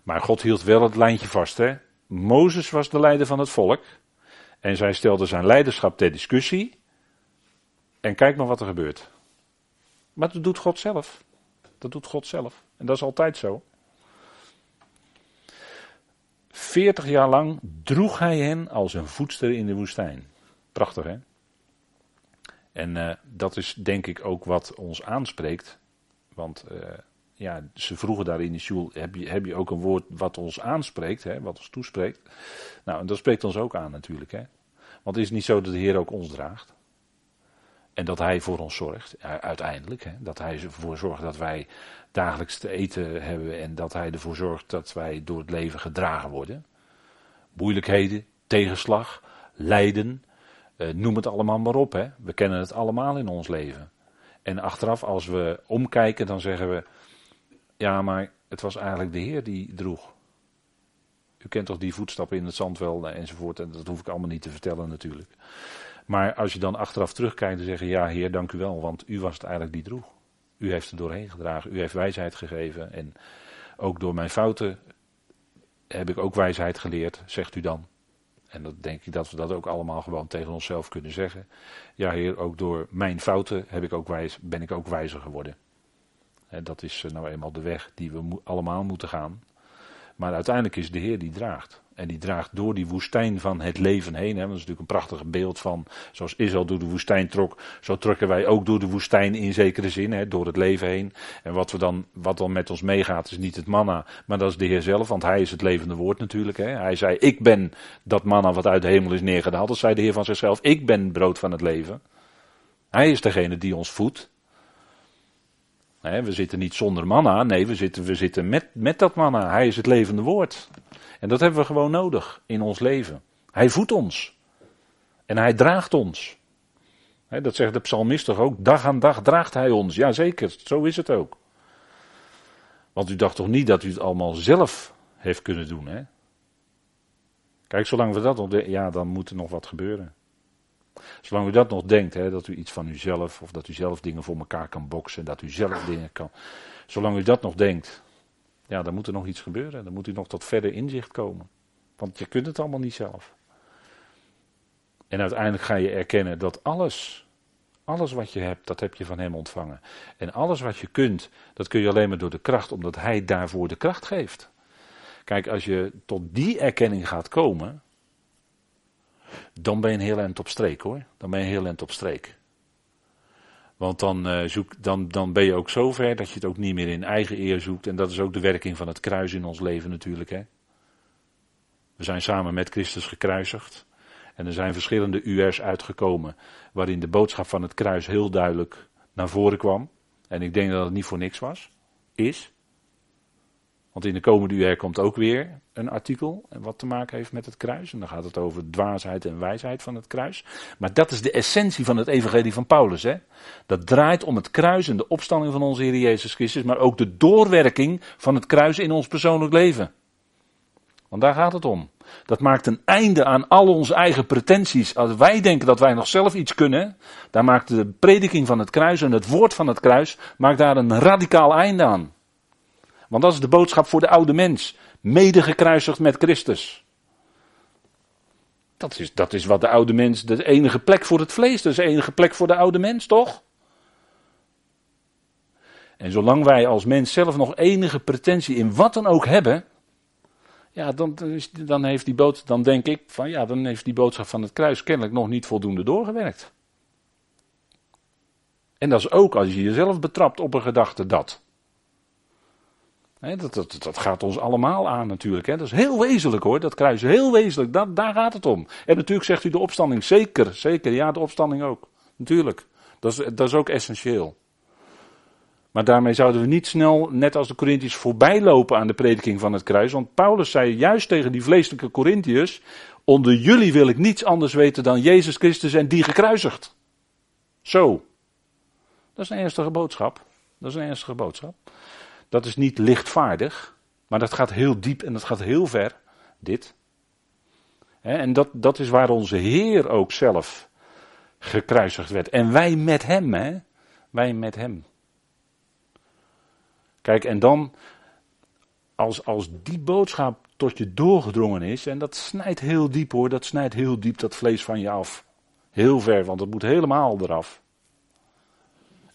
Maar God hield wel het lijntje vast. Hè? Mozes was de leider van het volk. En zij stelde zijn leiderschap ter discussie. En kijk maar wat er gebeurt. Maar dat doet God zelf. Dat doet God zelf. En dat is altijd zo. Veertig jaar lang droeg hij hen als een voedster in de woestijn. Prachtig hè? En uh, dat is denk ik ook wat ons aanspreekt. Want uh, ja, ze vroegen daar in de school, heb je, heb je ook een woord wat ons aanspreekt, hè, wat ons toespreekt? Nou, en dat spreekt ons ook aan natuurlijk. Hè? Want het is niet zo dat de Heer ook ons draagt. En dat Hij voor ons zorgt, uiteindelijk. Hè? Dat Hij ervoor zorgt dat wij dagelijks te eten hebben en dat Hij ervoor zorgt dat wij door het leven gedragen worden. Moeilijkheden, tegenslag, lijden, Uh, noem het allemaal maar op, hè. We kennen het allemaal in ons leven. En achteraf, als we omkijken, dan zeggen we: Ja, maar het was eigenlijk de Heer die droeg. U kent toch die voetstappen in het zand wel enzovoort. En dat hoef ik allemaal niet te vertellen natuurlijk. Maar als je dan achteraf terugkijkt, dan zeggen: Ja, Heer, dank u wel, want u was het eigenlijk die droeg. U heeft er doorheen gedragen, u heeft wijsheid gegeven. En ook door mijn fouten heb ik ook wijsheid geleerd, zegt u dan. En dat denk ik dat we dat ook allemaal gewoon tegen onszelf kunnen zeggen. Ja, Heer, ook door mijn fouten heb ik ook wijs, ben ik ook wijzer geworden. En dat is eh, nou eenmaal de weg die we allemaal moeten gaan. Maar uiteindelijk is de Heer die draagt. En die draagt door die woestijn van het leven heen. Hè. Dat is natuurlijk een prachtig beeld van, zoals Israël door de woestijn trok, zo trokken wij ook door de woestijn in zekere zin, hè, door het leven heen. En wat, we dan, wat dan met ons meegaat is niet het manna, maar dat is de Heer zelf, want Hij is het levende woord natuurlijk. Hè. Hij zei, ik ben dat manna wat uit de hemel is neergedaald. Dat zei de Heer van zichzelf, ik ben brood van het leven. Hij is degene die ons voedt. We zitten niet zonder manna, nee, we zitten, we zitten met, met dat manna. Hij is het levende woord. En dat hebben we gewoon nodig in ons leven. Hij voedt ons. En hij draagt ons. dat zegt de psalmist toch ook. Dag aan dag draagt hij ons. Jazeker, zo is het ook. Want u dacht toch niet dat u het allemaal zelf heeft kunnen doen, hè? Kijk, zolang we dat ja, dan moet er nog wat gebeuren. Zolang u dat nog denkt, hè, dat u iets van uzelf, of dat u zelf dingen voor elkaar kan boksen, dat u zelf dingen kan. Zolang u dat nog denkt, ja, dan moet er nog iets gebeuren. Dan moet u nog tot verder inzicht komen. Want je kunt het allemaal niet zelf. En uiteindelijk ga je erkennen dat alles, alles wat je hebt, dat heb je van Hem ontvangen. En alles wat je kunt, dat kun je alleen maar door de kracht, omdat Hij daarvoor de kracht geeft. Kijk, als je tot die erkenning gaat komen, dan ben je een heel eind op streek hoor. Dan ben je heel eind op streek. Want dan, uh, zoek, dan, dan ben je ook zo ver dat je het ook niet meer in eigen eer zoekt. En dat is ook de werking van het kruis in ons leven natuurlijk. Hè? We zijn samen met Christus gekruisigd. En er zijn verschillende UR's uitgekomen waarin de boodschap van het kruis heel duidelijk naar voren kwam. En ik denk dat het niet voor niks was. Is. Want in de komende UR komt ook weer een artikel wat te maken heeft met het kruis. En dan gaat het over dwaasheid en wijsheid van het kruis. Maar dat is de essentie van het evangelie van Paulus. Hè? Dat draait om het kruis en de opstanding van onze Heer Jezus Christus. Maar ook de doorwerking van het kruis in ons persoonlijk leven. Want daar gaat het om. Dat maakt een einde aan al onze eigen pretenties. Als wij denken dat wij nog zelf iets kunnen, daar maakt de prediking van het kruis en het woord van het kruis maakt daar een radicaal einde aan. Want dat is de boodschap voor de oude mens. Mede gekruisigd met Christus. Dat is, dat is wat de oude mens, de enige plek voor het vlees, dat is de enige plek voor de oude mens, toch? En zolang wij als mens zelf nog enige pretentie in wat dan ook hebben, ja, dan, dan, heeft die bood, dan denk ik van ja, dan heeft die boodschap van het kruis kennelijk nog niet voldoende doorgewerkt. En dat is ook als je jezelf betrapt op een gedachte dat dat, dat, dat, gaat ons allemaal aan natuurlijk. Dat is heel wezenlijk hoor, dat kruis. Heel wezenlijk, dat, daar gaat het om. En natuurlijk zegt u de opstanding, zeker, zeker. Ja, de opstanding ook. Natuurlijk. Dat is, dat is ook essentieel. Maar daarmee zouden we niet snel, net als de Corinthiërs, voorbij lopen aan de prediking van het kruis. Want Paulus zei juist tegen die vleeselijke Corinthiërs: Onder jullie wil ik niets anders weten dan Jezus Christus en die gekruisigd. Zo. Dat is een ernstige boodschap. Dat is een ernstige boodschap. Dat is niet lichtvaardig, maar dat gaat heel diep en dat gaat heel ver. Dit. En dat, dat is waar onze Heer ook zelf gekruisigd werd. En wij met Hem, hè? Wij met Hem. Kijk, en dan, als, als die boodschap tot je doorgedrongen is, en dat snijdt heel diep hoor, dat snijdt heel diep dat vlees van je af. Heel ver, want het moet helemaal eraf.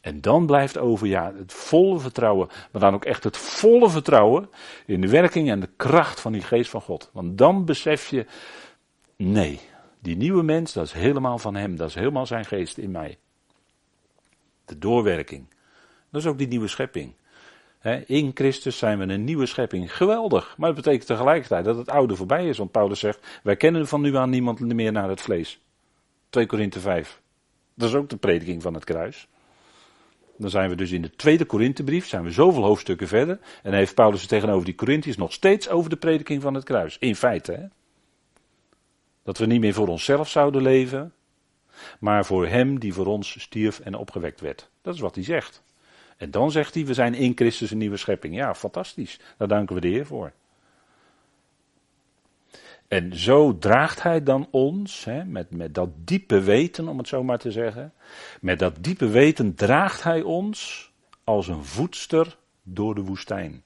En dan blijft over ja, het volle vertrouwen, maar dan ook echt het volle vertrouwen in de werking en de kracht van die geest van God. Want dan besef je, nee, die nieuwe mens, dat is helemaal van hem, dat is helemaal zijn geest in mij. De doorwerking. Dat is ook die nieuwe schepping. in Christus zijn we een nieuwe schepping. Geweldig. Maar dat betekent tegelijkertijd dat het oude voorbij is. Want Paulus zegt, wij kennen van nu aan niemand meer naar het vlees. 2 Korinthe 5. Dat is ook de prediking van het kruis. Dan zijn we dus in de tweede Korinthebrief, zijn we zoveel hoofdstukken verder. En heeft Paulus het tegenover die Corinthiërs nog steeds over de prediking van het kruis. In feite, hè. Dat we niet meer voor onszelf zouden leven. maar voor hem die voor ons stierf en opgewekt werd. Dat is wat hij zegt. En dan zegt hij, we zijn in Christus een nieuwe schepping. Ja, fantastisch. Daar danken we de Heer voor. En zo draagt hij dan ons, hè, met, met dat diepe weten, om het zo maar te zeggen. Met dat diepe weten draagt hij ons als een voedster door de woestijn.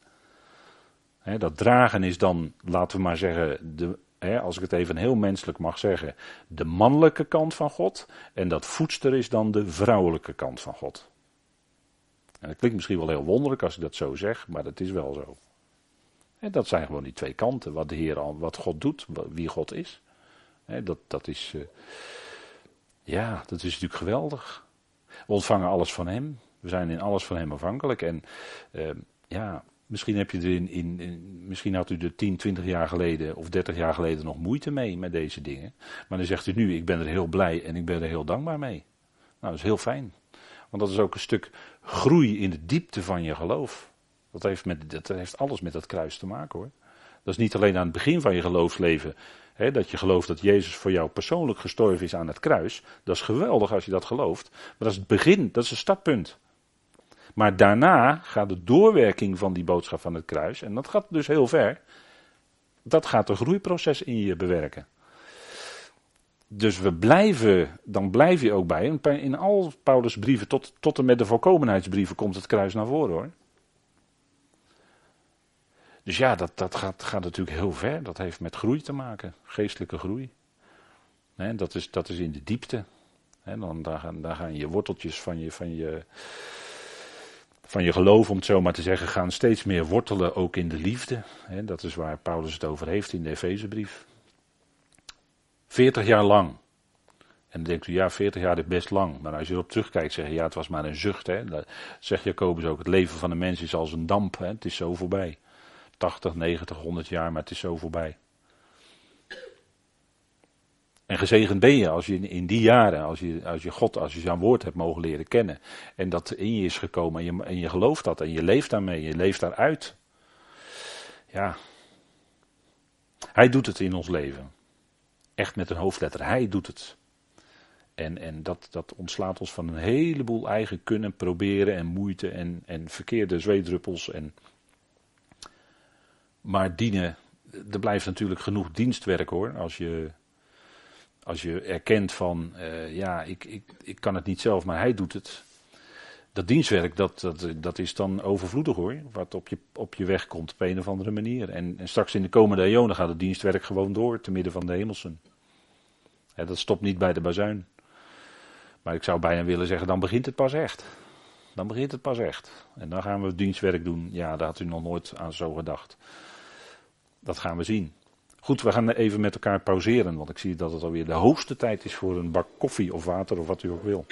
Hè, dat dragen is dan, laten we maar zeggen, de, hè, als ik het even heel menselijk mag zeggen, de mannelijke kant van God. En dat voedster is dan de vrouwelijke kant van God. En dat klinkt misschien wel heel wonderlijk als ik dat zo zeg, maar dat is wel zo. En dat zijn gewoon die twee kanten, wat de Heer al, wat God doet, wie God is. dat, dat is, uh, ja, dat is natuurlijk geweldig. We ontvangen alles van Hem. We zijn in alles van Hem afhankelijk. En uh, ja, misschien heb je er in, in, misschien had u er 10, 20 jaar geleden of 30 jaar geleden nog moeite mee met deze dingen. Maar dan zegt u nu, ik ben er heel blij en ik ben er heel dankbaar mee. Nou, dat is heel fijn. Want dat is ook een stuk groei in de diepte van je geloof. Dat heeft, met, dat heeft alles met dat kruis te maken hoor. Dat is niet alleen aan het begin van je geloofsleven. Hè, dat je gelooft dat Jezus voor jou persoonlijk gestorven is aan het kruis. Dat is geweldig als je dat gelooft. Maar dat is het begin, dat is een startpunt. Maar daarna gaat de doorwerking van die boodschap van het kruis. En dat gaat dus heel ver. Dat gaat een groeiproces in je bewerken. Dus we blijven, dan blijf je ook bij. In al Paulus' brieven, tot, tot en met de volkomenheidsbrieven, komt het kruis naar voren hoor. Dus ja, dat, dat gaat, gaat natuurlijk heel ver. Dat heeft met groei te maken, geestelijke groei. dat, is, dat is in de diepte. dan, daar, gaan, daar gaan je worteltjes van je, van, je, van je geloof, om het zo maar te zeggen, gaan steeds meer wortelen ook in de liefde. dat is waar Paulus het over heeft in de Efezebrief. 40 jaar lang. En dan denkt u, ja, 40 jaar is best lang. Maar als je erop terugkijkt, zeg je, ja, het was maar een zucht. Hè. Dat zegt Jacobus ook, het leven van een mens is als een damp. Hè. Het is zo voorbij. 80, 90, 100 jaar, maar het is zo voorbij. En gezegend ben je als je in die jaren, als je, als je God, als je zijn woord hebt mogen leren kennen. En dat in je is gekomen en je, en je gelooft dat en je leeft daarmee, je leeft daaruit. Ja. Hij doet het in ons leven. Echt met een hoofdletter. Hij doet het. En, en dat, dat ontslaat ons van een heleboel eigen kunnen, proberen en moeite en, en verkeerde zweedruppels en maar dienen, er blijft natuurlijk genoeg dienstwerk hoor. Als je, als je erkent van, uh, ja, ik, ik, ik kan het niet zelf, maar hij doet het. Dat dienstwerk, dat, dat, dat is dan overvloedig hoor. Wat op je, op je weg komt op een of andere manier. En, en straks in de komende eonen gaat het dienstwerk gewoon door, te midden van de hemelsen. dat stopt niet bij de bazuin. Maar ik zou bijna willen zeggen, dan begint het pas echt. Dan begint het pas echt. En dan gaan we dienstwerk doen. Ja, daar had u nog nooit aan zo gedacht. Dat gaan we zien. Goed, we gaan even met elkaar pauzeren, want ik zie dat het alweer de hoogste tijd is voor een bak koffie of water of wat u ook wil.